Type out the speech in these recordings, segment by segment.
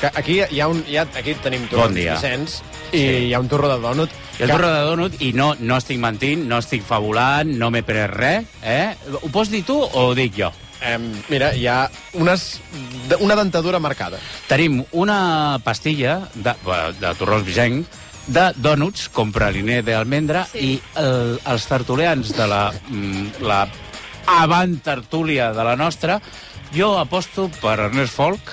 és que aquí hi ha un... Hi ha, aquí tenim torrons Bon dia. Vicenç, i hi ha un torró de dònut. I el torre de donut, i no, no estic mentint, no estic fabulant, no m'he pres res, eh? Ho pots dir tu o ho dic jo? Eh, mira, hi ha unes, una dentadura marcada. Tenim una pastilla de, de torrons vicenc de dònuts com praliner d'almendra Sí. i el, els tertulians de la, mm, la avant tertúlia de la nostra, jo aposto per Ernest Folk,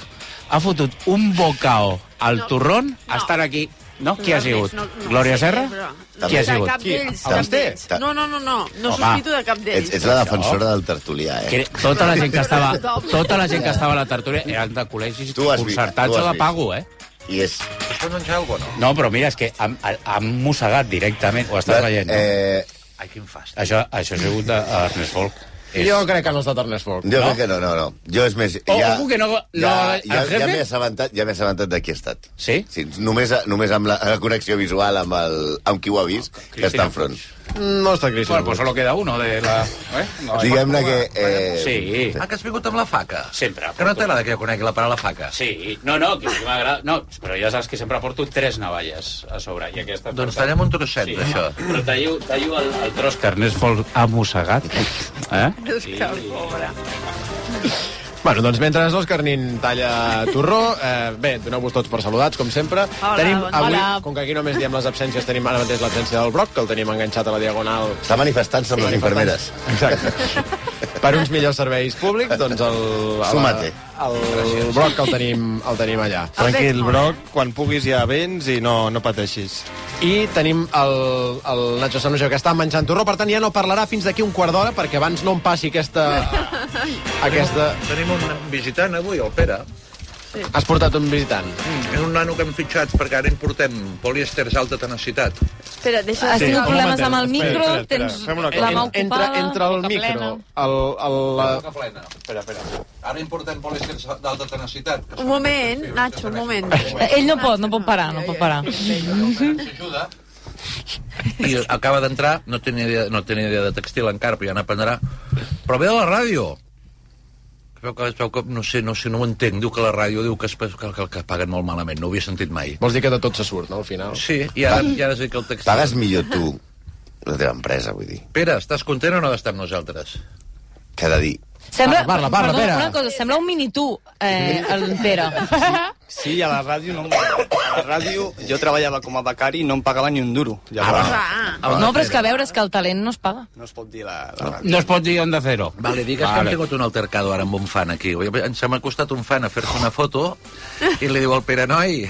ha fotut un bocao al No. torrón, No. estan aquí... No? Qui ha sigut? No, no, Glòria Serra? però- Qui ha sigut? cap Qui? d'ells. El cap d'ells. No, no, no, no. No Home. sospito de cap d'ells. Ets, ets la defensora del tertulià, eh? Que tota la gent que estava, tota la gent que estava a la tertúlia eren de col·legis concertats o de pago, eh? I és... Menjant alguna cosa, no? No, però mira, és que han, han mossegat directament. Ho estàs veient, no? Eh, Ai, quin fàstic. Això, això ha sigut d'Ernest Folk. És... Jo crec que no ha estat Ernest Folk. jo No? crec que no, no, no. Jo és més... O- ojo que no- no- ja, ja, ja m'he assabentat, ja m'he assabentat de qui ha estat. Sí? Sí, només, només amb la, la connexió visual amb, el, amb qui ho ha vist, que està enfront. No està Cristina. Bueno, pues solo queda uno de la... Eh? No, Diguem-ne que... Eh, Sí. Ah, que has vingut amb la faca? Sempre. Que no t'agrada que jo conegui la paraula faca? Sí, no, no, que sí m'agrada... No, però ja saps que sempre porto tres navalles a sobre. I aquesta... Doncs tallem un trosset d'això. Però tallo, tallo el, el tros que Ernest Folk ha mossegat. Eh? És que el pobre. Bueno, doncs mentre l'Òscar Nin talla torró, eh, bé, doneu-vos tots per saludats, com sempre. Hola, tenim bon avui, dia. com que aquí només diem les absències, tenim ara mateix l'absència del Broc, que el tenim enganxat a la diagonal Està manifestant-se amb les infermeres. Exacte. per uns millors serveis públics, doncs el... el Sumate. El Broc que el tenim, el tenim allà. Tranquil, Broc, quan puguis ja vens i no, no pateixis. I tenim el, el Nacho Sanujo, que està menjant torró, per tant ja no parlarà fins d'aquí un quart d'hora, perquè abans no em passi aquesta... aquesta... Tenim un visitant avui, el Pere. Has portat un visitant. És un nano que hem fitxat perquè ara importem polièsters d'alta tenacitat. Espera, deixa... Has tingut un problemes momentet, amb el espera, micro, espera, espera. tens Fem una la mà ocupada, entre el boca micro, plena. el, el, la... Boca plena. Espera, espera. Ara importem polièsters d'alta tenacitat. Un moment, Nacho, un moment. Ell no pot, no pot parar, no pot parar. S'ajuda. I acaba d'entrar, no tenia, idea, no tenia idea de textil encara, però ja n'aprendrà. Però ve de la ràdio. Veu que, veu que, no sé, no sé, no ho entenc. Diu que la ràdio diu que, es, que, que, que paguen molt malament. No ho havia sentit mai. Vols dir que de tot se surt, no, al final? Sí, i ara, i ara que el textil... Pagues millor tu, la teva empresa, vull dir. Pere, estàs content o no d'estar amb nosaltres? Que ha de dir. Sembla, Parla, parla, perdona, Pere. una cosa, sembla un mini tu, eh, el Pere. Sí, a la ràdio no em... A la ràdio jo treballava com a becari i no em pagava ni un duro. Llavors, Va. No, però és que a veure, és que el talent no es paga. no es pot dir la, la ràdio. No es pot dir onda cero. Vale, digues vale. que hem tingut un altercado ara amb un fan aquí. Ens hem acostat un fan a fer-se una foto i li diu al Pere Noi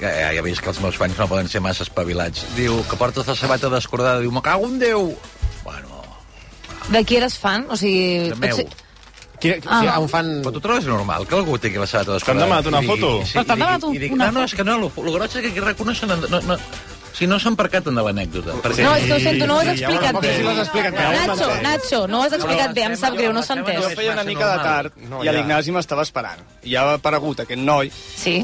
que ja, ja veus que els meus fans no poden ser massa espavilats. Diu que portes la sabata descordada. Diu, me cago en Déu! De qui eres fan? O sigui... de meu. pot ser- Qui, Ah. si hi ha un fan... Però tu trobes normal que algú tingui la sabata descordada? T'han demanat una foto? Sí, Però t'han demanat un- i digui, una No, no, és que no, lo, lo gros és que aquí reconeixen... No, no, si no s'han percaten de l'anècdota. Perquè... No, és que ho sento, no ho has Sí, ja ho explicat bé. sí, l'has explicat bé, ho has Nacho. Nacho, no ho has explicat bé, em sap greu, no s'ha entès. Jo feia una mica de tard i l'Ignasi m'estava esperant. I ha aparegut aquest noi, Sí?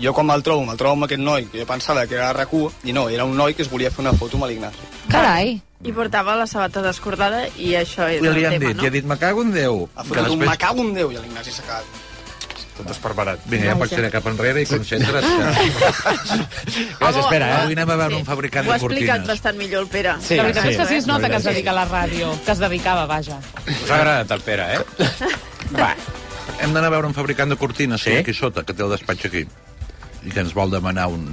Jo quan me'l trobo, me'l trobo amb aquest noi, que jo pensava que era rac i no, era un noi que es volia fer una foto amb l'Ignasi. Carai. I portava la sabata descordada i això és I el li han tema, dit, no? i ha dit, me cago en Déu. Ha fotut un després- me cago en Déu i l'Ignasi s'ha quedat tot esparparat. Vinga, ja pots tirar cap enrere i concentra't. Gràcies, espera, eh? Avui anem a veure un fabricant Ho ha de explicat cortines. bastant millor el Pere. Sí, La veritat sí. és que sí es nota que es Sí. dedica a la ràdio, que es dedicava, vaja. Us ha agradat el Pere, eh? Va. Hem d'anar a veure un fabricant de cortines, Sí? sí? aquí sota, que té el despatx aquí. I que ens vol demanar un...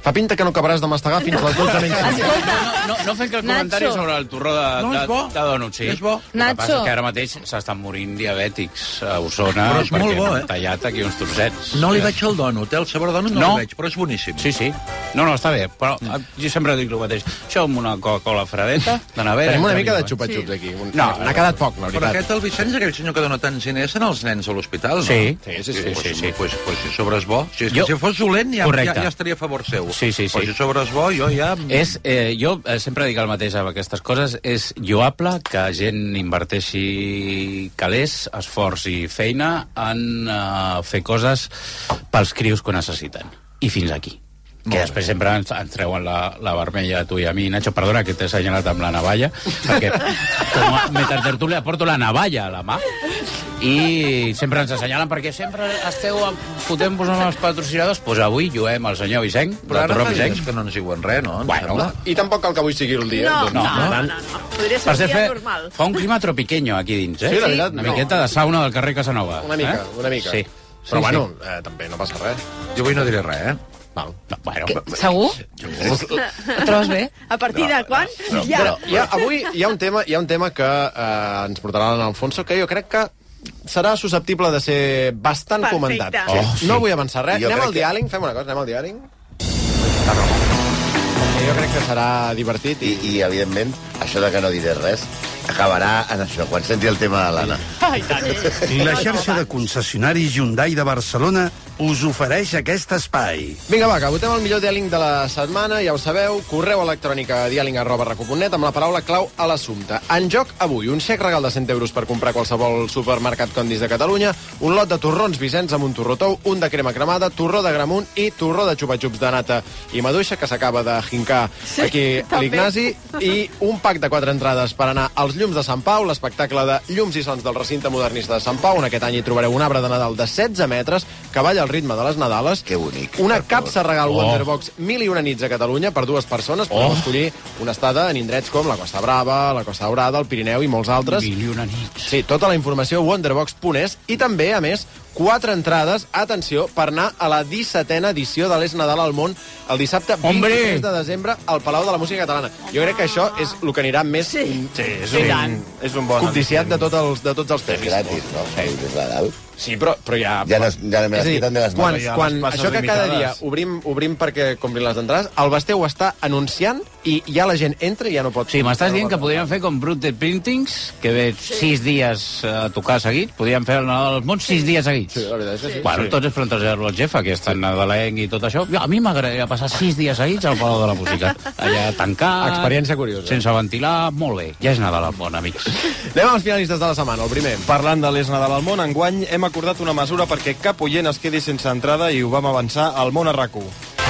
Fa pinta que no acabaràs de mastegar fins a les 12 menys. Escolta, No, no fem cap Nacho. comentari sobre el torró de, No, de, és bo. de dònuts, sí. És bo. El que Nacho. passa és que ara mateix s'estan morint diabètics a Osona Però és molt perquè bo, han eh? tallat aquí uns trossets. No li veig el dònut, eh? El sabor de dònut no, No. el veig, però és boníssim. Sí, sí. No, no, està bé, però mm. jo sempre dic el mateix. Això amb una Coca-Cola fredeta, de nevera... Tenim una mica de xupa-xups aquí. Un- No, N'ha quedat poc, la Però veritat. aquest, el Vicenç, aquell senyor que dona tants diners, són els nens a l'hospital, no? Sí. Sí, sí, sí. Pues, sí, sí. Pues, pues, si sobre és bo. Si, és Jo- que si fos dolent ja, ja, ja estaria a favor seu. Sí, sí, sí. Però si sobre és bo, jo ja... És, eh, jo eh, sempre dic el mateix amb aquestes coses, és lloable que gent inverteixi calés, esforç i feina en eh, fer coses pels crios que necessiten. I fins aquí. Molt que bé. després sempre ens, ens treuen la, la vermella a tu i a mi. Nacho, perdona que t'he assenyalat amb la navalla, perquè com a metatertúlia porto la navalla a la mà. i sempre ens assenyalen perquè sempre esteu fotent-vos amb els patrocinadors. Doncs pues avui juguem el senyor Vicenc, Però de ara Vicenc. dies que no ens diuen res, no? Bueno. I tampoc cal que avui sigui el dia. No, doncs, no, no, tant, no, no. Podria ser Per un ser dia fer, normal. fa un clima tropiqueño aquí dins, eh? Sí, de veritat, Una no. miqueta de sauna del carrer Casanova. Una mica, eh? una mica. Sí. Però Sí, bueno, eh, també no passa res. Jo avui no diré res, eh? Val. No, bueno, Segur? Et trobes bé? A partir de quan? ja. Però hi ha, avui hi ha un tema, hi ha un tema que eh, ens portarà l'Anna Alfonso que jo crec que serà susceptible de ser bastant Perfecte. comentat. Oh, sí. No vull avançar res. Jo anem al que- diàling, fem una cosa, anem al diàling. Que jo crec que serà divertit i... I, I, evidentment, això de que no diré res acabarà en això, quan senti el tema de l'Anna. La xarxa de concessionaris Hyundai de Barcelona us ofereix aquest espai. Vinga, va, que votem el millor diàling de la setmana, ja ho sabeu, correu electrònic a diàling arroba recu.net amb la paraula clau a l'assumpte. En joc avui, un xec regal de 100 euros per comprar qualsevol supermercat Condis de Catalunya, un lot de torrons Vicenç amb un torró tou, un de crema cremada, torró de gramunt i torró de xupa-xups de nata i maduixa, que s'acaba de jincar Sí, aquí a l'Ignasi, i un pack de quatre entrades per anar als Llums de Sant Pau, l'espectacle de Llums i Sons del recinte modernista de Sant Pau. En aquest any hi trobareu un arbre de Nadal de 16 metres que balla al ritme de les Nadales. Que bonic, Una capsa regal Oh. Wonderbox mil i una nits a Catalunya per dues persones. Podeu Oh. escollir una estada en indrets com la Costa Brava, la Costa Daurada, el Pirineu i molts altres. mil i una nits. Sí, tota la informació a wonderbox.es i també, a més, quatre entrades, atenció, per anar a la 17a edició de l'Es Nadal al món el dissabte 23 Hombre! de desembre al Palau de la Música Catalana. Jo crec que això és el que anirà més Sí. Sí, és un, és un bon... codiciat de, tot els, de tots els És premis. gratis, no? Sí. Sí, però, però ja... Ja, no, ja me És a les dir, quiten de les quan, mans. Ja, quan les passes això que cada dia limitades. obrim, obrim perquè comprin les entrades, el Basté ho està anunciant i ja la gent entra i ja no pot... Sí, m'estàs no dient que podríem fer com Brute Printings, que ve sis dies a tocar seguit. Podríem fer el Nadal als Mons sis dies seguits. Sí, la veritat és que sí. Bueno, tots és plantejar-lo al Jeff, aquest nadalenc i tot això. A mi m'agradaria passar sis dies seguits al Palau de la Música. Allà tancat... Experiència curiosa. Sense ventilar, molt bé. Ja és Nadal al món, amics. Anem als finalistes de la setmana, el primer. Parlant de l'Es Nadal al món, enguany hem acordat una mesura perquè cap oient es quedi sense entrada i ho vam avançar al món a rac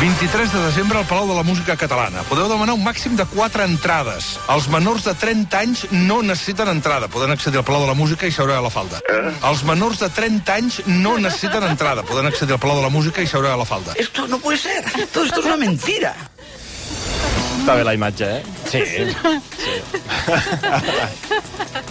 23 de desembre al Palau de la Música Catalana. Podeu demanar un màxim de 4 entrades. Els menors de 30 anys no necessiten entrada. Poden accedir al Palau de la Música i seure a la falda. Els menors de 30 anys no necessiten entrada. Poden accedir al Palau de la Música i seure a la falda. Esto no puede ser. Todo esto es una mentira. Està bé la imatge, eh? Sí.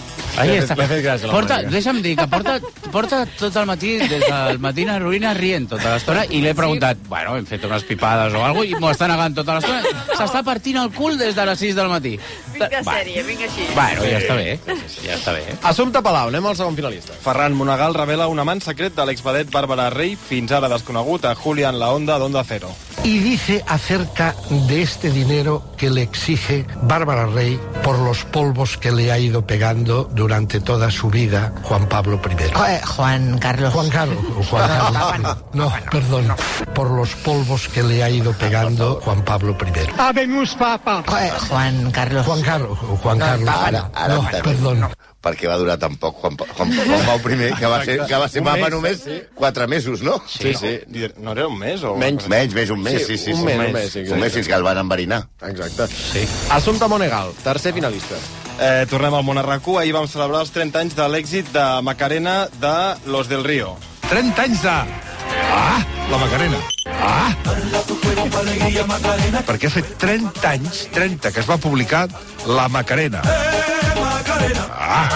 Ahí està. l'he fet gràcia, Porta, deixa'm dir que porta, porta tot el matí, des del matí a ruïna rient tota l'estona, i l'he preguntat, bueno, hem fet unes pipades o alguna cosa, i m'ho està negant tota l'estona. S'està partint el cul des de les 6 del matí. Vinga, sèrie, vinga així. Bueno, ja està bé, ja està bé. Assumpte Palau, anem al segon finalista. Ferran Monagal revela un amant secret de l'exvedet Bàrbara Rey, fins ara desconegut a Julián La Onda d'Onda Cero. Y dice acerca de este dinero que le exige Bárbara Rey por los polvos que le ha ido pegando durante toda su vida Juan Pablo I. Juan Carlos. Juan Carlos, Juan Carlos. No, perdón. Por los polvos que le ha ido pegando Juan Pablo I. Habemus papa. Juan Carlos. Juan Carlos, Juan Carlos. No, perdón. Per què va durar tan poc Juan, Juan, Juan Pau I, que va ser, que va ser Un papa mes, només sí. quatre mesos, no? Sí, sí. No era un mes? O... Menys. Menys, més un mes, Sí, sí, sí. un sí, mes, sí. un mes, sí, un mes fins que el van enverinar. Exacte. Sí. Assumpte Monegal, tercer finalista. Eh, tornem al rac Ahir vam celebrar els 30 anys de l'èxit de Macarena de Los del Río. 30 anys de... Ah, la Macarena. Ah! Perquè ha fet 30 anys, 30, que es va publicar La Macarena. Ah!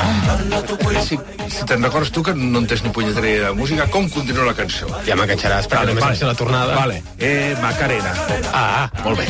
Si, si te'n recordes tu, que no entens ni punyetera idea de música, com continua la cançó? Ja m'enganxaràs, perquè només va ser la tornada. Vale. Eh, Macarena. Ah, molt bé.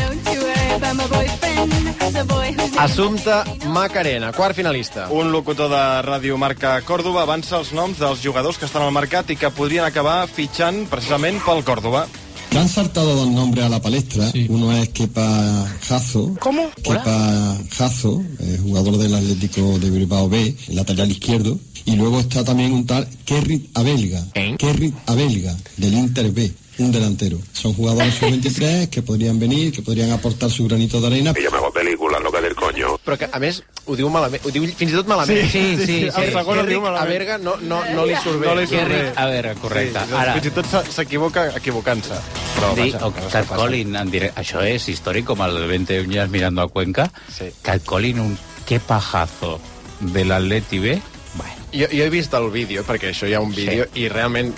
Assumpte Macarena, quart finalista. Un locutor de Ràdio Marca Còrdoba avança els noms dels jugadors que estan al mercat i que podrien acabar fitxant precisament pel Còrdoba. Que han saltado dos nombres a la palestra. Uno es Kepa Jazo. ¿Cómo? Kepa Jazo, eh, jugador del Atlético de Bilbao B, lateral izquierdo. Y luego está también un tal Kerrit Abelga. Kerrit Abelga, del Inter B. Un delantero. Son jugadores sub-23 que podrían venir, que podrían aportar su granito de arena. Ella me hago película, loca del coño. Però que, a més, ho diu malament, ho diu fins i tot malament. Sí, sí, sí, el segon ho diu malament. a Berga no, no, no li surt bé. No li surt bé. a veure, correcte. Sí, Ara, Fins i tot s'e- s'equivoca equivocant-se. Però, Dir, vaja, o que passen. colin en directe. Això és històric, com el 20 uñas mirando a Cuenca. Sí. Que et colin un qué pajazo de l'Atleti B. Bueno, Jo, jo he vist el vídeo, perquè això hi ha un vídeo, sí. i realment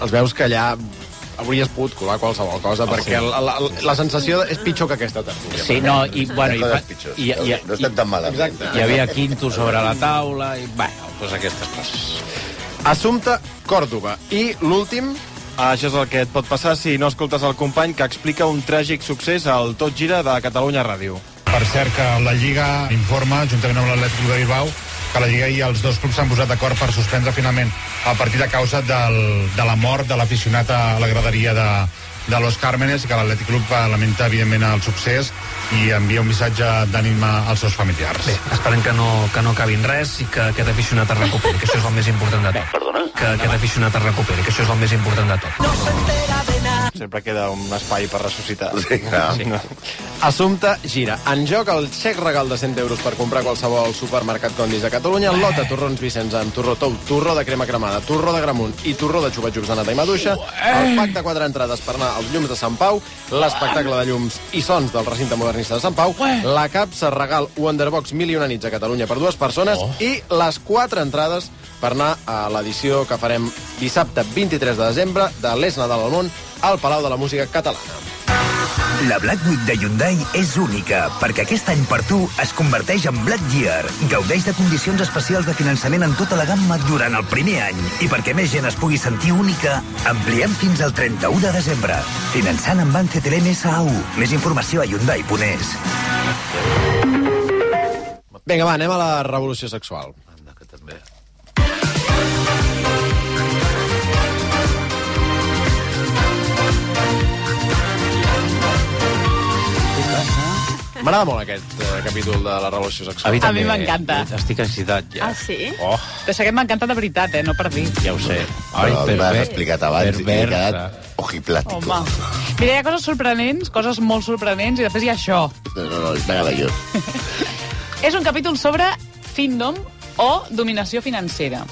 els veus que allà hauries pogut colar qualsevol cosa, Oh, perquè sí. la, la, la sensació és pitjor que aquesta tertúlia. Sí, no, i, bueno, i, i, i, No estem tan malament. Exacte. hi havia quinto sobre la taula, i, bueno, doncs aquestes coses. Assumpte Còrdoba. I l'últim, Ah, Això és el que et pot passar si no escoltes el company que explica un tràgic succés al Tot Gira de Catalunya Ràdio. Per cert, que la Lliga informa, juntament amb l'Atlètic de Bilbao, que la Lliga i els dos clubs s'han posat d'acord per suspendre finalment el partit a causa del, de la mort de l'aficionat a la graderia de, de Los Cármenes i que l'Atlètic Club eh, lamenta, evidentment, el succés i envia un missatge d'ànim als seus familiars. Bé, esperem que no, que no acabin res i que aquest aficionat es recuperi, que això és el més important de tot. Perdona? Que aquest aficionat es recuperi, que això és el més important de tot. Sempre queda un espai per ressuscitar. Sí, clar. Sí. Assumpte gira. En joc el xec regal de 100 euros per comprar qualsevol supermercat Condis de Catalunya, el lot de torrons Vicenç amb torró tou, torró de crema cremada, torró de gramunt i torró de xupa-xups de nata i maduixa, el pack de quatre entrades per anar als llums de Sant Pau, l'espectacle de llums i sons del recinte modernista de Sant Pau, la capsa regal Wonderbox Mil i una nits a Catalunya per dues persones i les quatre entrades per anar a l'edició que farem dissabte 23 de desembre de l'Es Nadal al món al Palau de la Música Catalana. La Black Week de Hyundai és única, perquè aquest any per tu es converteix en Black Year. Gaudeix de condicions especials de finançament en tota la gamma durant el primer any. I perquè més gent es pugui sentir única, ampliem fins al 31 de desembre. Finançant amb Banc CTLM SAU. Més informació a Hyundai.es. Vinga, va, anem a la revolució sexual. Anda, que també. M'agrada molt aquest eh, capítol de la revolució sexual. A mi m'encanta. Estic excitat, ja. Ah, sí? Oh, Però és que m'encanta de veritat, eh? No per dir. ja ho sé. Però per- m'has explicat abans i he quedat ojiplático. Home. Mira, hi ha coses sorprenents, coses molt sorprenents, i després hi ha això. No, no, no, m'agrada jo. És un capítol sobre findom o dominació financera,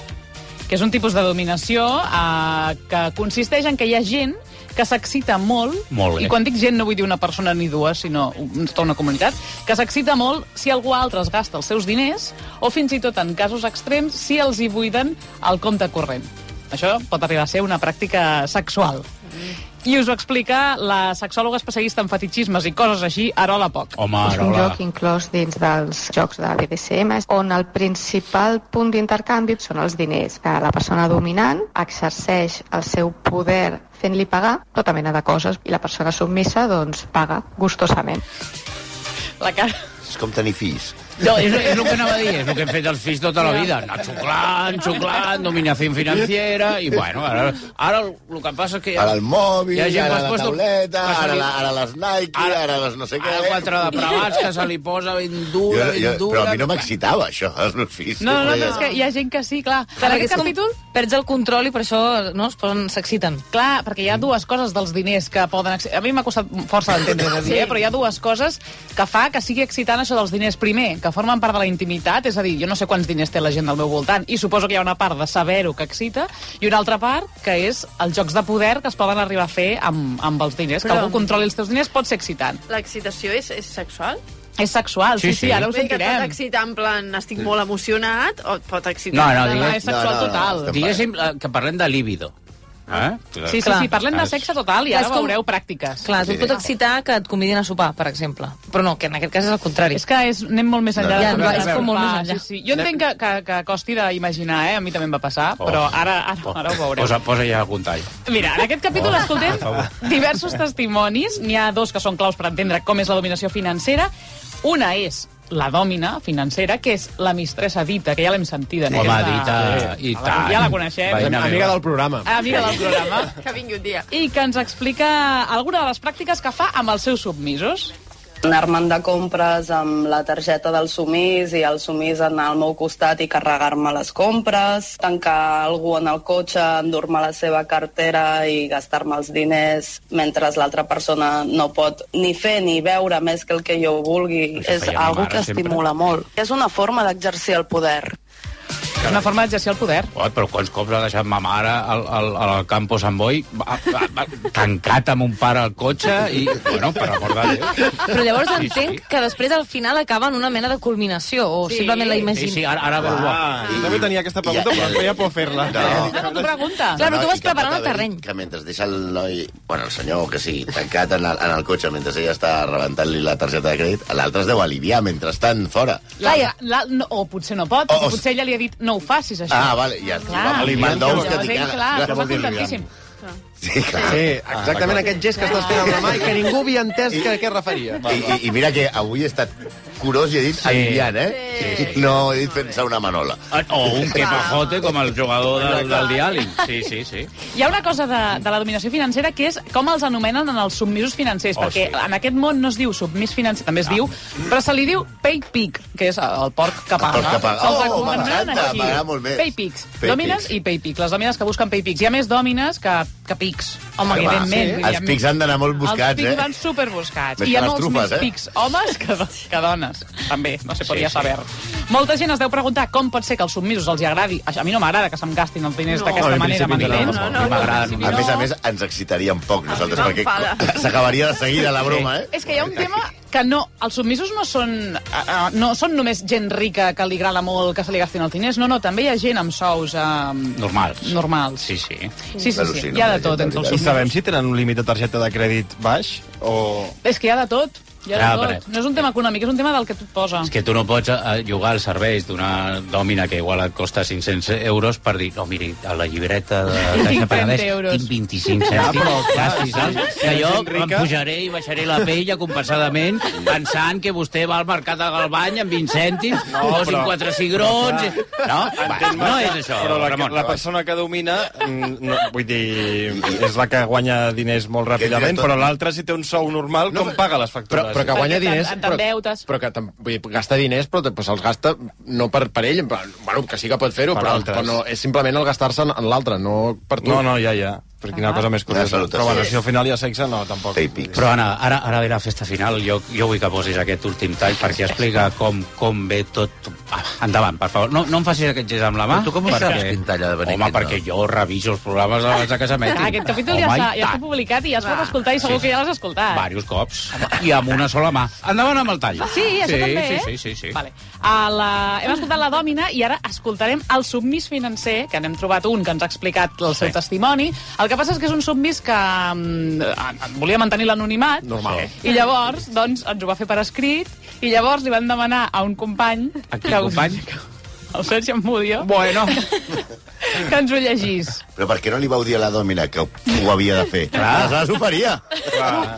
que és un tipus de dominació eh, que consisteix en que hi ha gent que s'excita molt, Molt bé. i quan dic gent no vull dir una persona ni dues, sinó tota una comunitat, que s'excita molt si algú altre es gasta els seus diners o fins i tot en casos extrems si els hi buiden al compte corrent. Això pot arribar a ser una pràctica sexual. I us ho explica la sexòloga especialista en fetichismes i coses així, Arola Poc. Home, És un joc inclòs dins dels jocs de BDSM, on el principal punt d'intercanvi són els diners, que la persona dominant exerceix el seu poder fent-li pagar tota mena de coses i la persona submissa doncs paga gustosament. La cara... És com tenir fills. No, és, és el que anava a dir, és el que hem fet els fills tota la vida. Anar xuclant, xuclant, dominació financiera, i bueno, ara, ara el, el que passa és que... Ara el mòbil, hi ha gent ara la puesto- tauleta, ara, la, ara les Nike, ara, ara les no sé què. Ara quatre de pravats que se li posa ben Jo, dura, jo, ben dura... però a mi no m'excitava, això, els meus fills. No, no, no, és que hi ha gent que sí, clar. Perquè aquest capítol... Perds el control i per això no, es posen, s'exciten. Clar, perquè hi ha dues coses dels diners que poden... A mi m'ha costat força d'entendre, Sí. eh? però hi ha dues coses que fa que sigui excitant això dels diners. Primer, que formen part de la intimitat, és a dir, jo no sé quants diners té la gent del meu voltant, i suposo que hi ha una part de saber-ho que excita, i una altra part, que és els jocs de poder que es poden arribar a fer amb, amb els diners. Que Però- algú controli els teus diners pot ser excitant. L'excitació és, és sexual? És sexual, sí, sí, ara ho que sentirem. pot excitar en plan, estic molt emocionat, o et pot excitar... No, no, plan, digues, és sexual total. Diguéssim eh, que parlem de líbido. Eh? Sí, sí, sí, parlem de sexe total i Clar, ara com- veureu pràctiques. Clar, tu et pot excitar que et convidin a sopar, per exemple. Però no, que en aquest cas és el contrari. És que és, anem molt més enllà. Ja, de va, de és com molt més enllà. Sí, sí. Jo entenc que, que, que costi d'imaginar, eh? A mi també em va passar, però ara, ara, ara ho veureu. Posa, posa ja algun tall. Mira, en aquest capítol Oh, escoltem diversos testimonis. N'hi ha dos que són claus per entendre com és la dominació financera. Una és la dòmina financera, que és la mistressa Dita, que ja l'hem sentida. en Home, aquesta- Dita, i Ja tant. la coneixem. Veïna Amiga meva. del programa. Amiga del programa. Que vingui un dia. I que ens explica alguna de les pràctiques que fa amb els seus submisos. Anar-me'n de compres amb la targeta del sumís i el sumís anar al meu costat i carregar-me les compres, tancar algú en el cotxe, endur-me la seva cartera i gastar-me els diners mentre l'altra persona no pot ni fer ni veure més que el que jo vulgui. Això És algo que sempre. estimula molt. És una forma d'exercir el poder. Una forma d'exercir el poder. Oh, però quants cops ha deixat ma mare al, al, al Campo Sant Boi va, va, va, tancat amb un pare al cotxe i, bueno, per recordar Déu. Però llavors Sí, entenc que després al final acaba en una mena de culminació, o Sí. simplement la Sí, imagino. sí, ara, ara Ah, jo també tenia aquesta pregunta, però em feia por fer-la. No. No, tu pregunta. Clar, però tu i vas preparant el terreny. Que mentre deixa el noi, bueno, el senyor, que sí, tancat en el, en el cotxe mentre ella està rebentant-li la targeta de crèdit, l'altre es deu aliviar mentre estan fora. La, la, no, o potser no pot, O- o, o- potser ella li ha dit no ho facis, això. Ah, vale, ja. Clar. Que clar, Clar, però què vol va dir aliviant? contentíssim. Sí, clar. Sí, exactament aquest gest que estàs fent amb la mà i que ningú havia entès que a què referia. I, i, I mira que avui he estat curós i he dit sí. aliviant, eh? Sí. No he dit fent-se una manola. O un quepajote com el jugador del, del diàling. Sí, sí, sí. Hi ha una cosa de, de la dominació financera que és com els anomenen en els submisos financers, Oh, perquè sí. en aquest món no es diu submís financer, també es diu, però se li diu pay pig, que és el porc que paga. porc que paga. Oh, així. m'agrada molt més. Pay pigs. Pay Dòmines pigs. i pay pigs. Les dòmines que busquen pay pigs. Hi ha més dòmines que, que pics. Home, Sí, va, evidentment. sí. Els pics han d'anar molt buscats, Els pics eh? van superbuscats. Més I hi ha molts trufes, més eh? pics homes que, que dones. També, no se podia sí. saber. Molta gent es deu preguntar com pot ser que als submisos els hi agradi. A mi no m'agrada que se'm gastin els diners No. d'aquesta No, manera, m'entens? no, no, no, no, A més a més, ens excitaríem poc nosaltres, perquè s'acabaria de seguida la broma, eh? És que hi ha un tema que no... Els submisos no són, uh, no són només gent rica que li agrada molt que se li gastin els diners. No, no, també hi ha gent amb sous uh, Normals. normals. Sí, sí. Sí, sí, sí. Al·lucino, Hi ha de tot entre els de I submisos. sabem si tenen un límit de targeta de crèdit baix o... És que hi ha de tot. Clar, tot. però- No és un tema econòmic, és un tema del que tu et posa. És que tu no pots eh, llogar els serveis d'una dòmina que igual et costa 500 euros per dir, no, miri, a la llibreta de caixa 30 pagadés euros. tinc 25 Ja, cèntims. però, clar, saps? si Que la jo em pujaré i baixaré la pell compensadament pensant que vostè va al mercat de Galbany amb 20 cèntims, no, posin però- quatre cigrons... No, va, no és això, Però la, Ramon. la persona que domina, mm, no, vull dir, és la que guanya diners molt ràpidament, però l'altra, si té un sou normal, com paga les Però, factures? però que guanya diners... Però, però que vull dir, gasta diners, però pues, els gasta no per, per ell, en plan, bueno, que sí que pot fer-ho, Per però, però no, és simplement el gastar-se en, en l'altre, no per tu. No, no, ja, ja. Per quina cosa més curiosa. Però bueno, si al final hi ha sexe, no, tampoc. Però Anna, ara, ara ve la festa final. Jo, jo vull que posis aquest últim tall perquè explica com, com ve tot... Ah, endavant, per favor. No, no em facis aquest gest amb la mà. Però tu com ho saps, quin tall ha de venir, Home, perquè jo reviso els programes abans de que s'emetin. Ah, aquest capítol ja Home, i ja està publicat i ja es pot escoltar i segur Sí, que ja l'has escoltat. Varios cops. I amb una sola mà. Endavant amb el tall. Sí, això sí, també, sí, eh? Sí, sí, sí. Vale. A la... Hem escoltat la dòmina i ara escoltarem el submís financer, que n'hem trobat un que ens ha explicat el seu testimoni. El que passa és que és un submís que mm, volia mantenir l'anonimat. Normal. I llavors, doncs, ens ho va fer per escrit i llavors li van demanar a un company... A quin company? El Sergi Amudio. Bueno. Que ens ho llegís. Però per què no li vau dir a la dòmina que ho havia de fer? Clar. Aleshores ho faria.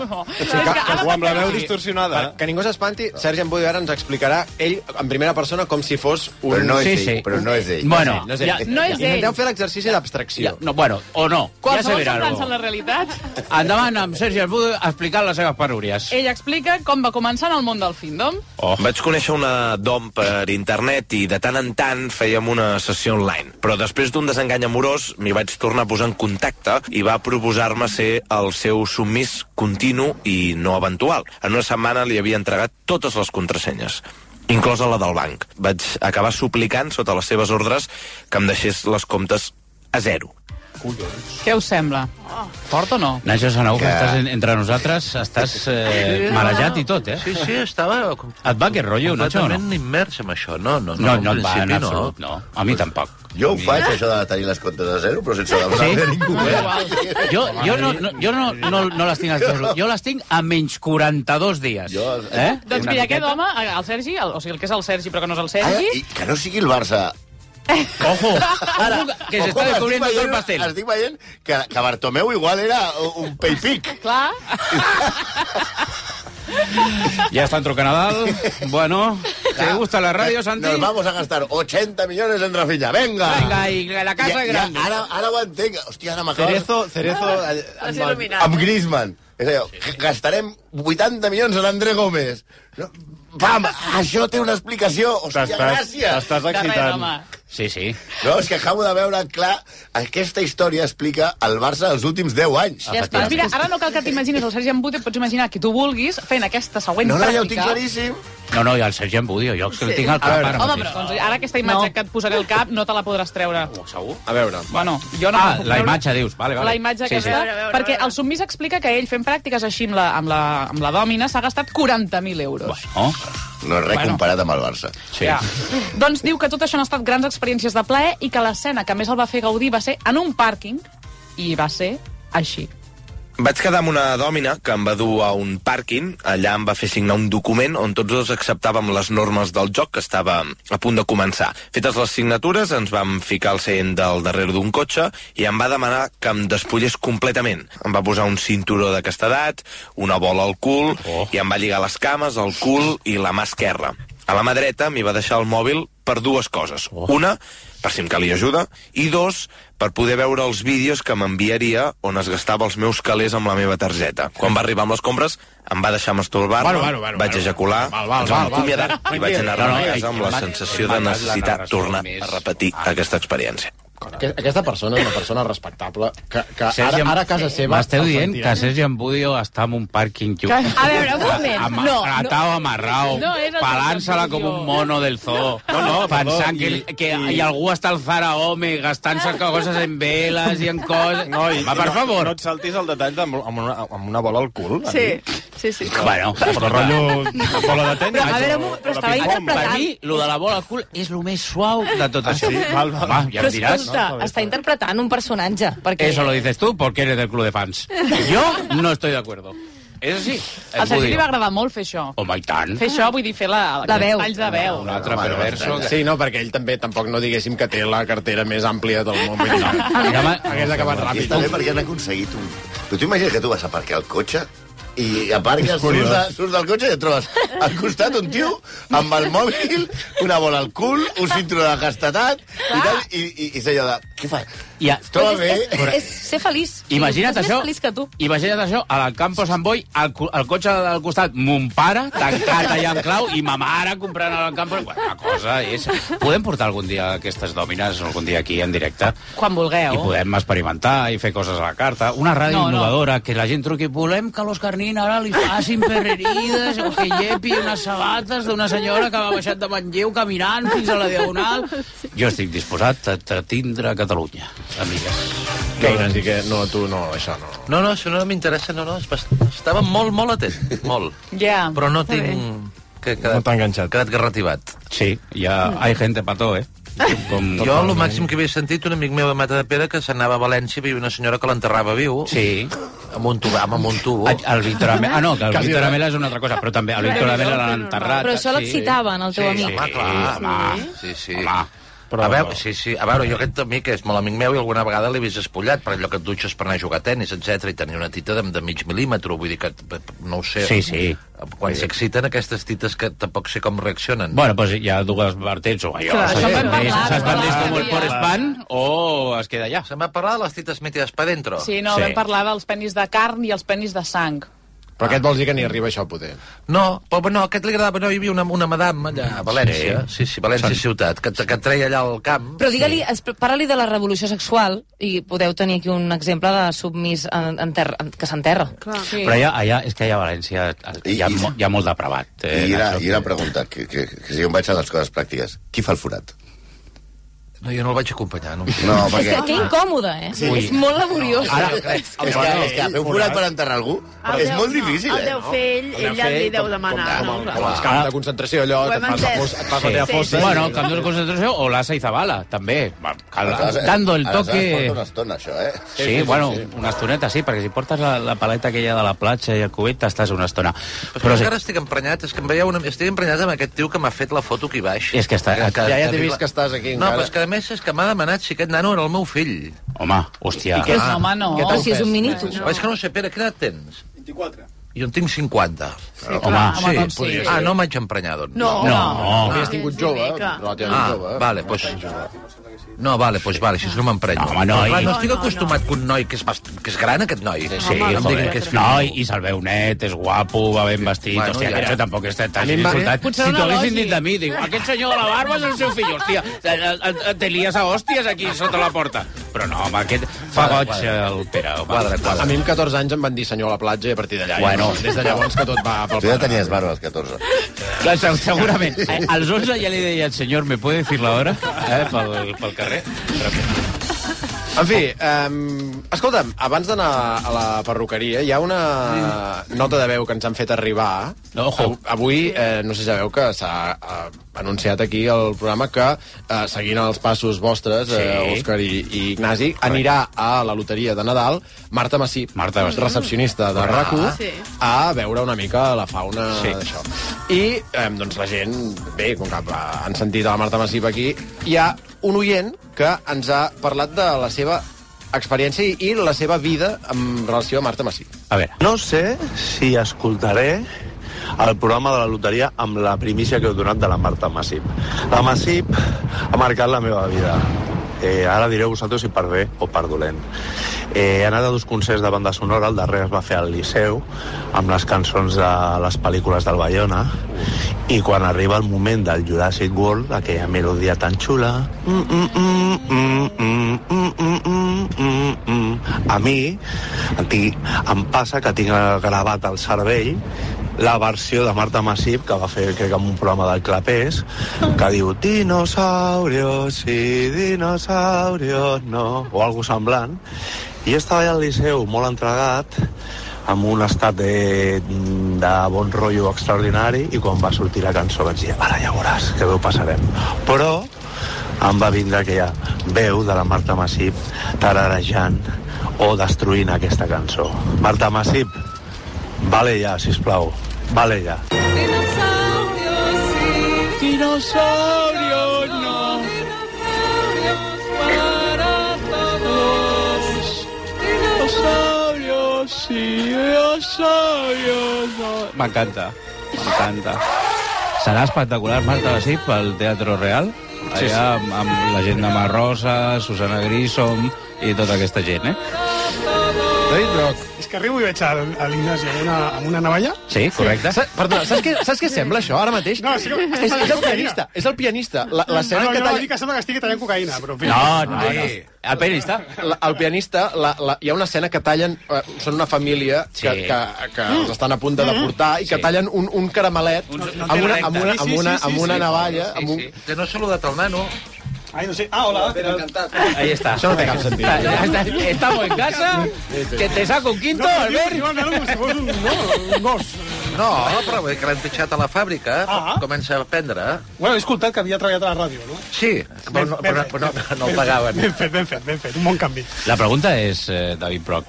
No. Sí, que, que, O amb la veu distorsionada. Per, que ningú s'espanti, Sergi Embudio ara ens explicarà ell en primera persona com si fos un... Però no és Sí, ell, sí. però no és ell. Bueno, no és ell. ja- no és ell. Intenteu fer l'exercici d'abstracció. Ja, no, bueno, o no. Ja se Qualsevol verà. semblança algo. la realitat. Endavant amb Sergi Albudo explicant les seves penúries. Ell explica com va començar en el món del findom. Oh. Vaig conèixer una dom per internet i de tant en tant fèiem una sessió online. Però després d'un desengany amorós m'hi vaig tornar a posar en contacte i va proposar-me ser el seu submís continu i no eventual. En una setmana li havia entregat totes les contrasenyes inclosa la del banc. Vaig acabar suplicant sota les seves ordres que em deixés les comptes a zero. Què us sembla? Fort o no? Nacho Sanau, que Que- estàs en- entre nosaltres, estàs eh, marejat i tot, eh? Sí, sí, estava... Et va aquest rotllo, Nacho, o no? Completament immers en això. No, no, no, No, no et va en absolut, no. A mi tampoc. Jo ho faig, això de tenir les comptes a zero, però sense demanar Sí? a ningú. Eh? Jo, jo, no, no, jo no, no, no les tinc a zero. Jo les tinc a menys 42 dies. Jo, eh? Doncs Una mira, aquest home, el Sergi, el, o sigui, el que és el Sergi però que no és el Ah, Sergi, i que no sigui el Barça. Ojo, ojo, que se Ojo, está estic descubriendo todo el pastel. Estic veient que, que Bartomeu igual era un paypic. clar, Ya está en Nadal. Bueno, ¿te gusta la radio, Santi? Nos vamos a gastar 80 millones en Rafinha. Venga. Venga, y la casa es grande. ara, ara ho entenc. Hòstia, ara m'acaba... Cerezo, Cerezo... Has amb Griezmann. És allò, gastarem 80 milions a l'André Gómez. No? Pam, això té una explicació. Hòstia, gràcies. t'estàs de res, excitant. Sí, sí. No, és que acabo de veure clar, aquesta història explica el Barça dels últims 10 anys. Ja està. Mira, ara no cal que t'imagines el Sergi Embut, et pots imaginar qui tu vulguis fent aquesta següent No, no, ja ho pràctica. tinc claríssim. No, no, i el Sergi Embudio, jo que el tinc al cap ara Home, mateix. però doncs, ara aquesta imatge que et posaré al cap no te la podràs treure. Segur? A veure. Bueno, jo no Ah, la imatge, dius. Vale, vale. La imatge Sí, aquesta, sí. veure, veure, perquè el submís explica que ell fent pràctiques així amb la, amb la, amb la dòmina s'ha gastat 40.000 euros. Oh. No és res Bueno. comparat amb el Barça. Sí. Ja. doncs diu que tot això han estat grans experiències de plaer i que l'escena que més el va fer gaudir va ser en un pàrquing i va ser així. Vaig quedar amb una dòmina que em va dur a un pàrquing. Allà em va fer signar un document on tots dos acceptàvem les normes del joc que estava a punt de començar. Fetes les signatures, ens vam ficar al seient del darrere d'un cotxe i em va demanar que em despullés completament. Em va posar un cinturó de castedat, una bola al cul oh. i em va lligar les cames, el cul i la mà esquerra. A la mà dreta m'hi va deixar el mòbil per dues coses. Oh. Una, per si em calia ajuda, i dos, per poder veure els vídeos que m'enviaria on es gastava els meus calés amb la meva targeta. Quan va arribar amb les compres, em va deixar masturbar Bueno, bueno, bueno, vaig ejacular, Val, val, ens vam acomiadar i vaig anar a casa amb la sensació de necessitar tornar a repetir aquesta experiència. Aqu- Aquesta persona és una persona respectable que, que Sergi, ara, ara a casa seva... M'esteu dient que Sergi Embudio està en un pàrquing... Que- A veure, un moment. Ama, No, amarrao, No és el palant-se-la com un mono del zoo. No, no, pensant i- que, que i- i algú està al Zaraome gastant-se coses en veles i en coses... No, i, Va, per no, favor. No et saltis el detall de, amb, una, amb una bola al cul. Sí, sí, sí. Bueno, Però rotllo bola de tenis. Però, a veure, però estava interpretant- Per mi, lo de la bola al cul és el més suau de tot això. sí? Val, val. Home, ja em diràs. Escolta, està interpretant un personatge. Perquè... Eso lo dices tú porque eres del club de fans. Yo no estoy de acuerdo. És així. Al Sergi li va agradar molt fer això. Home, i tant. Fer això, vull dir, fer la, La veu. talls de veu. Un altre perverso. Que... Sí, no, perquè ell també tampoc no diguéssim que té la cartera més àmplia del món. No. Hagués acabat ràpid. està bé perquè han aconseguit un... Però tu imagines que tu vas a aparcar el cotxe i aparques, És curiós. surts, de, surts del cotxe i et trobes al costat un tio amb el mòbil, una bola al cul, un cinturó de castetat i tal, i, i, i allò Què fa? Ja. Es troba és, bé? és, és, és ser feliç. Imagina't és això. més feliç que tu. Imagina't això, al Campo Sant Boi, al, al cotxe del costat, mon pare, tancat allà en clau, i ma mare comprant al Campo... Bueno, la cosa és... Podem portar algun dia aquestes dòmines, algun dia aquí en directe, Quan vulgueu. i podem experimentar i fer coses a la carta. Una ràdio No, no. innovadora, que la gent truqui, volem que l'Òscar Nin ara li facin perrerides o que llepi unes sabates d'una senyora que va baixat de Manlleu caminant fins a la Diagonal. Jo estic disposat a, a tindre Catalunya, amigues. Que Ignasi, que no, tu no, això no. No, no, això no m'interessa, no, no. Estava molt, molt atent, molt. Ja. Però no tinc... Que, quedat, No t'ha enganxat. Quedat garrativat. Sí, ja hay gente pató, eh? Com... Jo, el màxim que havia sentit, un amic meu de Mata de Pere, que s'anava a València i hi havia una senyora que l'enterrava viu. Sí. Amb un tubo, amb un tubo. El, Víctor Amela... Ah, no, que el Quasi res. Amela és una altra cosa, però també el Víctor Amela l'han enterrat. Però això l'excitava, en el teu sí, amic. Sí, Home, clar, home, sí, sí. home. Però... A veure, sí, sí. A veure, jo aquest amic és molt amic meu i alguna vegada l'he vist espullat per allò que et dutxes per anar a jugar a tennis, etc i tenia una tita de, de mig mil·límetre, vull dir que no ho sé. Sí, sí. Quan s'exciten aquestes tites que tampoc sé com reaccionen. Bueno, pues hi ha dues vertents, o allò, Clar, se això en vam expandeix, parlar, se expandeix vam com el parlar. Porespan o es queda allà. Se m'ha parlat de les tites metides pa dentro. Sí, no, Sí. vam parlar dels penis de carn i els penis de sang. Però aquest vols dir que ni arriba això, poder. No, però no, aquest li agradava, no, hi havia una, una madame allà a València, sí, sí, València Són- ciutat, que, que treia allà al camp. Però digue-li, es- parla-li de la revolució sexual i podeu tenir aquí un exemple de submís en, en terra, en, que s'enterra. Sí. Però allà, allà, és que allà a València hi ha, I- hi ha molt depravat. Eh, I Nacho. I una pregunta, que, que, que si jo em vaig a les coses pràctiques. Qui fa el forat? No, jo no el vaig acompanyar, no. No, És perquè... que, que incòmode, eh? Sí. És molt laboriós. Ara, és, que, és que fer un forat per enterrar algú El és molt difícil, El eh? deu fer ell, ell ja li deu demanar. Com, no? com, com els camps de concentració, allò, et fas la fossa, et fas la Sí, teva sí, fossa. sí. Bueno, camp de concentració o l'Asa i Zabala, també. Aleshores, Dando el aleshores toque... porta una estona, això, eh? Sí, sí, bueno, una estoneta, sí, perquè si portes la, la paleta aquella de la platja i el cubit, t'estàs una estona. Però, encara estic emprenyat, és que em veieu una... estic emprenyat amb aquest tio que m'ha fet la foto aquí baix. És que està- Ja, ja t'he vist que estàs aquí No, encara. però és que més és que m'ha demanat si aquest nano era el meu fill. home, hòstia. I què és, no, home, no. Què Però si és un fet? minito. No. És que no sé, Pere, quina edat tens? 24. Jo en tinc 50. Sí, Home, clar, sí, home, doncs sí. Ah, no m'haig emprenyat, doncs. No, No. Havies tingut jove, mica. relativament Ah, jove. vale, doncs... No, vale, doncs vale, així no m'emprenyo. No, home, no, Clar, i- no estic acostumat que un noi que és, bast... que és gran, aquest noi. Sí, em diguin joder. que és fill no, meu. i, se'l veu net, és guapo, va ben vestit, Bueno, hòstia, ja. que això tampoc és tan insultat. Potser Si t'ho haguessin dit de mi, diu, aquest senyor de la barba és el seu fill, hòstia, eh, eh, te lies a hòsties aquí sota la porta. Però no, home, aquest fa goig el Pere. Quadra, quadra. A mi amb 14 anys em van dir senyor a la platja i a partir d'allà... Bueno. des de llavors que tot va pel Tu ja tenies barba als 14. Clar, se- segurament. Eh, als 11 ja li deia, senyor, ¿me puede decir la hora? Eh, pel, pel carrer. En fi, um, escolta'm, abans d'anar a la perruqueria, hi ha una nota de veu que ens han fet arribar. No, ojo. Av- Avui, eh, no sé si sabeu que s'ha eh, anunciat aquí al programa que, eh, seguint els passos vostres, eh. Òscar i, i Ignasi, anirà a la loteria de Nadal Marta Massip, Marta Massip. recepcionista de Ah. RAC1, Sí. a veure una mica la fauna Sí. d'això. I, eh, doncs, la gent, bé, com que eh, han sentit a la Marta Massip aquí, hi ha un oient que ens ha parlat de la seva experiència i, i la seva vida en relació a Marta Massip. A veure. No sé si escoltaré el programa de la loteria amb la primícia que heu donat de la Marta Massip. La Massip ha marcat la meva vida. Eh, ara direu vosaltres si per bé o per dolent. Eh, he anat a dos concerts de banda sonora, el darrer es va fer al Liceu, amb les cançons de les pel·lícules del Bayona, i quan arriba el moment del Jurassic World, aquella melodia tan xula... Mm, mm, mm, mm, mm, mm, mm, mm, mm, mm. A mi, a ti, em passa que tinc gravat al cervell la versió de Marta Massip que va fer, crec, en un programa del Clapés, que diu dinosaurios, sí, dinosaurios, no, o algo semblant. I estava allà al Liceu molt entregat, amb un estat de, de bon rotllo extraordinari, i quan va sortir la cançó vaig dir, ara ja veuràs, que bé ho passarem. Però em va vindre aquella veu de la Marta Massip tararejant o destruint aquesta cançó. Marta Massip, vale ja, sisplau, vale ja. Dinosaurio, no. Para todos. Dinosaurios, sí, dinosaurios. no. M'encanta, m'encanta. Serà espectacular, Marta Basip, al Teatro Real, allà Sí, sí. amb, amb la gent de Marrosa, Susana Grissom i tota aquesta gent, eh? David Brock. És que arribo i veig a, a l'Ignasi amb una, amb una navalla. Sí, correcte. Sa perdona, saps què, saps què sembla això ara mateix? No, sí que- és, és el pianista, és el pianista. La- L'escena Ah, no, que talla... no, que sembla que estigui tallant cocaïna, però... fi. No, no, no. El pianista? La, el pianista, la, la, hi ha una escena que tallen, eh, són una família que, Sí. que, que els estan a punt de deportar i que Sí. tallen un, un caramelet no amb, una, amb, una, Sí, amb, sí, una, sí, sí, amb una sí. navalla... Amb un... Sí, que no ha saludat el nano. Ai, no sé. Ah, hola. Ahí está. Això no té cap sentit. Estamos en casa. Que te saco un quinto, No, Albert. el nano com si fos un, no, un gos. No, però que l'han fitxat a la fàbrica, Ah. comença a aprendre. Bueno, he escoltat que havia treballat a la ràdio, no? Sí, però, no, però, però no, no el pagaven. Ben fet, ben fet, ben fet. Un bon canvi. La pregunta és, eh, David Brock,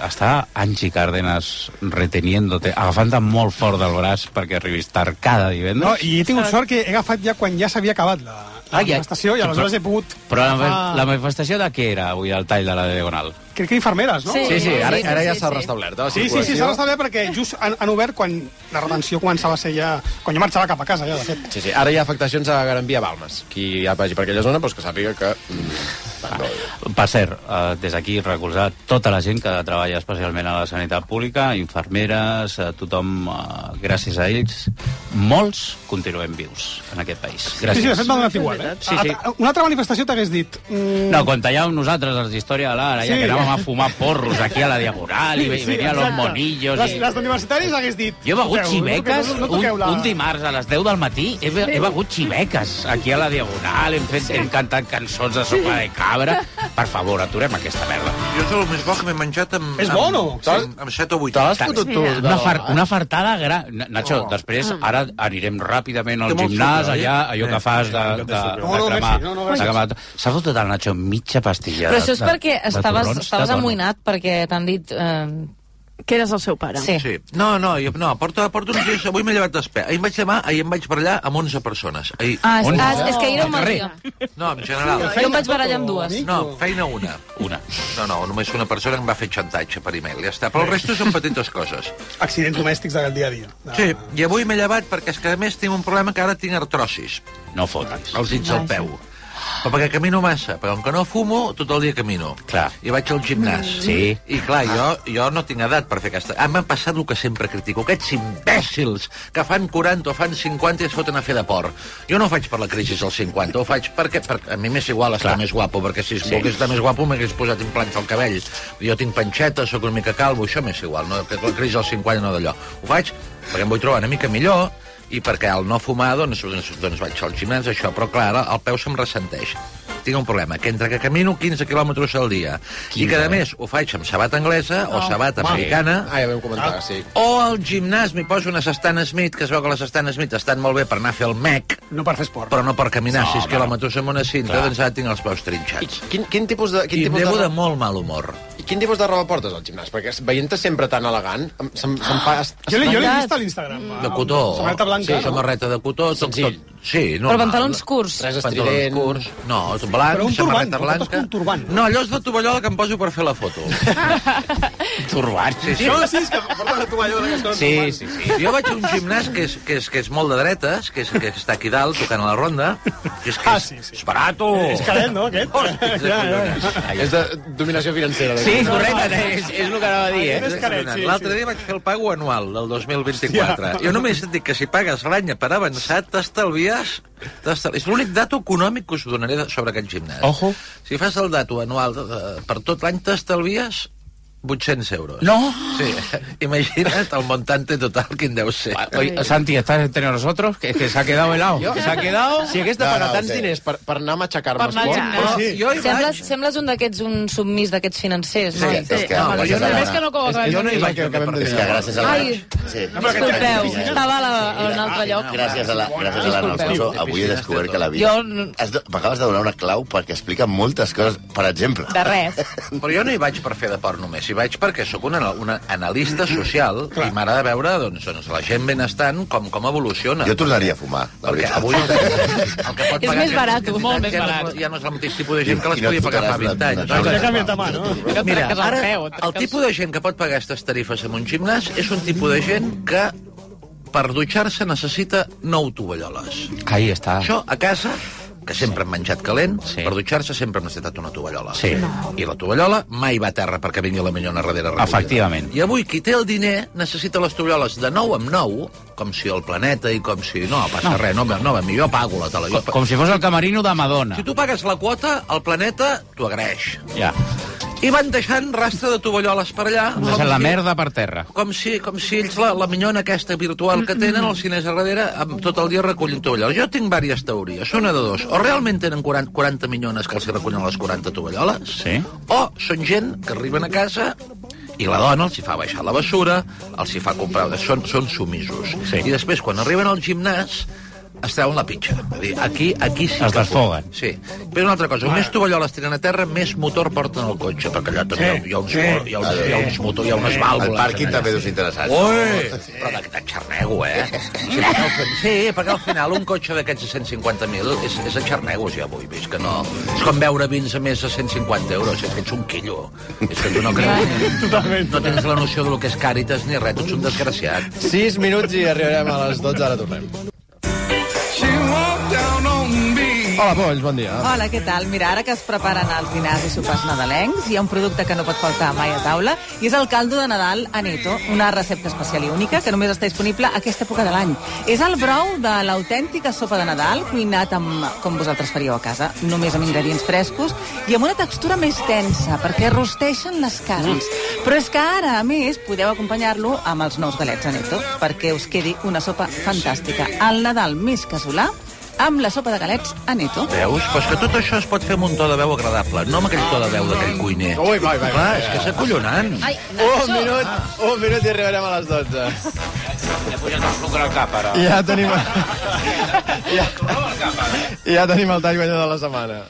està Angie Cárdenas reteniéndote, agafant-te molt fort del braç perquè arribis tard cada No, divendres? i he tingut sort que he agafat ja quan ja s'havia acabat la, la Ah, ja. manifestació i aleshores he pogut... Però la, agafar- la manifestació de què era avui, el tall de la Diagonal? Crec que infermeres, no? Sí, sí, ara, sí, ara ja sí, s'ha sí. restablert. eh, La Sí, sí, sí, s'ha restablert perquè just han, han obert quan la retenció començava a ser ja... Quan jo marxava cap a casa, ja, de fet. Sí, sí, ara hi ha afectacions a Gran Via Balmes. Qui ja vagi per aquella zona, doncs que sàpiga que... Per cert, eh, des d'aquí recolzar tota la gent que treballa especialment a la sanitat pública, infermeres, eh, tothom, eh, gràcies a ells, molts continuem vius en aquest país. Gràcies. Sí, sí, de fet m'ha donat igual, eh? Sí, sí. A- Una altra manifestació t'hagués dit... Mm, No, quan tallàvem nosaltres els d'Història de l'Ara, ja Sí. que anàvem a fumar porros aquí a la Diagonal i, ve- i venien los exacte. monillos... Les, I... les d'universitaris hagués dit... Jo he begut "Escolteu, xiveques no, no, no un, la... un dimarts a les 10 del matí. He, be- he begut xiveques aquí a la Diagonal, hem, fet, hem cantat cançons de sopa de cabra. Per favor, aturem aquesta merda. Jo és el més bo que m'he menjat amb... És bo no? Sí, amb, amb 7 o 8 Te l'has fotut tu? Una, far, una fartada gran. Nacho, Oh. després ara anirem ràpidament al gimnàs, allà, allò que fas de, de, de, No, no, cremar. Messi, no, no, gràcies. de cremar. S'ha fotut el Nacho mitja pastilla. Però això és perquè estaves, estaves amoïnat perquè t'han dit... Eh, Que eres el seu pare. sí. Sí. No, no, jo, no porto, porto uns dies... Avui m'he llevat d'espè. Ahir em vaig llevar, ahir em vaig barallar amb 11 persones. Ahir, Ah, és, ah, és que ahir era un Al dia. No, en general. Jo em vaig barallar amb dues. No, feina una. Una. No, no, només una persona em va fer xantatge per e-mail, ja està. Però el resto són petites coses. Accidents domèstics del dia a dia. De- Sí, i avui m'he llevat perquè és que a més tinc un problema que ara tinc artrosis, No fotis. als dits del peu. Però perquè camino massa, però com que no fumo, tot el dia camino. Clar. I vaig al gimnàs. Sí. I clar, jo, jo no tinc edat per fer aquesta... Ah, m'ha passat el que sempre critico, aquests imbècils que fan 40 o fan 50 i es foten a fer de por. Jo no ho faig per la crisi dels 50, ho faig perquè, perquè a mi m'és igual estar Clar. més guapo, perquè si Sí. sí. volgués estar més guapo m'hagués posat implants al cabell. Jo tinc panxeta, sóc una mica calvo, això m'és igual, no? que la crisi dels 50 no d'allò. Ho faig perquè em vull trobar una mica millor, i perquè al no fumar, doncs, doncs, doncs vaig al gimnàs, això, però clar, el peu se'm ressenteix. Tinc un problema, que entre que camino 15 quilòmetres al dia i que, a més, ho faig amb sabata anglesa o sabata americana, Ah, ja vam comentar, sí. o al gimnàs m'hi poso una Stan Smith, que es veu que les Stan Smith estan molt bé per anar a fer el mec, No per fer esport. però no per caminar No, 6 home. quilòmetres amb una cinta, Clar. doncs ara tinc els peus trinxats. Quin, quin tipus de... Quin I tipus de, de molt mal humor. I quin tipus de roba portes al gimnàs? Perquè veient-te sempre tan elegant, em- se'm, se'm fa... Jo l'he jo l'he vist a l'Instagram. De cotó. Samarreta blanca. Sí, samarreta de cotó. Tot, Senzill. tot, sí, Però normal. pantalons curts. Res Pantalons estrident. curts. No, blanc, Però un turbant, blanca. un turbant. No, allò és de tovallola que em poso per fer la foto. Turbat. Sí, sí. No, sí, és que porta la d'aquestes coses. Sí, sí, sí. Jo vaig a un gimnàs que és, que és, que és molt de dretes, que, és, que està aquí dalt, tocant a la ronda, que és, que Ah, és, sí, sí. és barato. És calent, no, aquest? Hosti, Ja, ja, ja. És de dominació financera. Sí, correcte, és, és el que anava a dir, eh? sí, L'altre sí. dia vaig fer el pago anual del 2024. Jo només et dic que si pagues l'any per avançat, t'estalvies... És l'únic dato econòmic que us donaré de- sobre aquest gimnàs. Ojo. Si fas el dato anual eh, per tot l'any, t'estalvies 800 euros. No. Sí, imagina't el montante total quin deu ser. Oye, Santi, ¿estás entre nosotros? Que, que se ha quedado helado. Jo, Se ha quedado... Si hagués de No, pagar no, tants sí. diners per, per anar a matxacar-me Per esport... Però sí. jo hi Sembles, vaig... sembles un d'aquests, un submís d'aquests financers, Sí, no? és que, Home, home, jo només la- que no cobro És que res. jo no hi vaig que acabem de És dir. que gràcies a la... Ai. Sí. Disculpeu, estava a, la, a un altre lloc. Gràcies a la, gràcies a l'Anna. Alfonso, avui he descobert que la vida... Jo- M'acabes de donar una clau perquè explica moltes coses. Per exemple... De res. Però jo no hi vaig per fer de port només, hi vaig perquè sóc un, anal- un analista social i m'agrada veure doncs, doncs, la gent benestant com, com evoluciona. Jo tornaria a fumar, la Perquè veritat. avui el que, pot És pagar més barat, entitat molt més ja no, barat. ja no és el mateix tipus de gent que les no podia pagar fa fotràs 20 anys. una- una- Ja canvia de mà, no? Mira, ara, el tipus de gent que pot pagar aquestes tarifes en un gimnàs és un tipus de gent que per dutxar-se necessita nou tovalloles. Ahí está. Això, a casa, que sempre hem menjat calent, Sí. per dutxar-se sempre hem necessitat una tovallola. Sí. I la tovallola mai va a terra perquè vingui la minyona darrere recollida. Efectivament. I avui qui té el diner necessita les tovalloles de nou amb nou, com si el planeta i com si... No, passa no. res, no, no, no, jo pago la tele. Jo... Com si fos el camerino de Madonna. Si tu pagues la quota, el planeta t'ho agraeix. Ja. I van deixant rastre de tovalloles per allà. Deixen la si- merda per terra. com si, com si ells, la, la minyona aquesta virtual que tenen, els cines a darrere, amb tot el dia recollint tovalloles. Jo tinc diverses teories. Són una de dos. O realment tenen 40, 40 minyones que els recullen les 40 tovalloles, Sí. o són gent que arriben a casa i la dona els hi fa baixar la bessura, els hi fa comprar... Són, són sumisos. Sí. I després, quan arriben al gimnàs, es treuen la pitxa. És a dir, aquí, aquí sí Es desfoguen. Sí. Però una altra cosa, més tovalloles tiren a terra, més motor porten al cotxe, perquè allà també hi, ha uns, hi, ha uns, hi, ha uns, hi ha uns motor, hi ha unes vàlvules... El pàrquing també ser interessant. Ui! Però de, de xarnego, eh? Sí, perquè al, sí, perquè al final un cotxe d'aquests de 150.000 és, és a xarnego, ja avui, veig que no... És com veure vins a més de 150 euros, és que ets un quillo. És que tu no creus... Totalment. No tens la noció del que és càritas ni res, tu ets un desgraciat. 6 minuts i arribarem a les 12, ara tornem. Hola, Polls, bon dia. Hola, què tal? Mira, ara que es preparen els dinars i sopars nadalencs, hi ha un producte que no pot faltar mai a taula, i és el caldo de Nadal Aneto, una recepta especial i única que només està disponible a aquesta època de l'any. És el brou de l'autèntica sopa de Nadal, cuinat amb, com vosaltres faríeu a casa, només amb ingredients frescos i amb una textura més tensa, perquè rosteixen les carns. Però és que ara, a més, podeu acompanyar-lo amb els nous galets Aneto, perquè us quedi una sopa fantàstica. El Nadal més casolà, amb la sopa de galets Aneto. Veus? Però és que tot això es pot fer amb un to de veu agradable, no amb aquell to de veu d'aquell cuiner. Ui, vai, vai, Clar, vai. és que és acollonant. Ai, Un minut, un minut i arribarem a les 12. He pujat el sucre al cap, ara. Ja tenim... ja, ja tenim el tall guanyador de la setmana.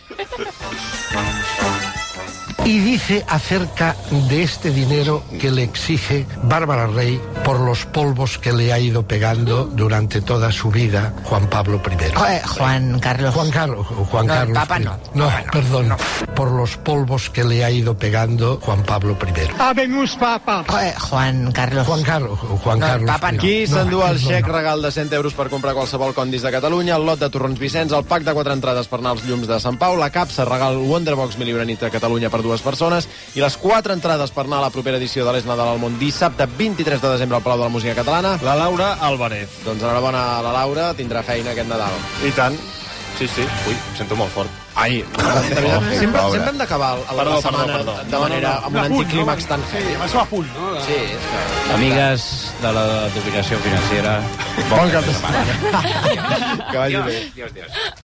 Y dice acerca de este dinero que le exige Bárbara Rey por los polvos que le ha ido pegando durante toda su vida Juan Pablo I. Juan Carlos. Juan Carlos. Juan No, Carlos. Papa I. no. No, perdón. Por los polvos que le ha ido pegando Juan Pablo I. Habemus papa. Juan Carlos. Juan Carlos. Juan No, Carlos. Papa no. Qui No, s'endú el no, xec no. regal de 100 euros per comprar qualsevol condis de Catalunya, el lot de torrons Vicenç, el pack de quatre entrades per anar als llums de Sant Pau, la capsa regal Wonderbox Mil Lliure Nit a Catalunya per dues persones i les quatre entrades per anar a la propera edició de l'Es Nadal al Món dissabte 23 de desembre al Palau de la Música Catalana. La Laura Álvarez. Doncs enhorabona a la Laura, tindrà feina aquest Nadal. I tant. Sí, sí. Ui, sento molt fort. Ai, de Oh, sempre, sempre hem d'acabar la, Perdó, la perdó, setmana perdó. de manera, amb un A punt, anticlímax no? tan Sí, heavy. amb això a punt, no? Sí, és que... Amigues de la dominació financera, bon cap de setmana. Que vagi bé. Dios, Dios.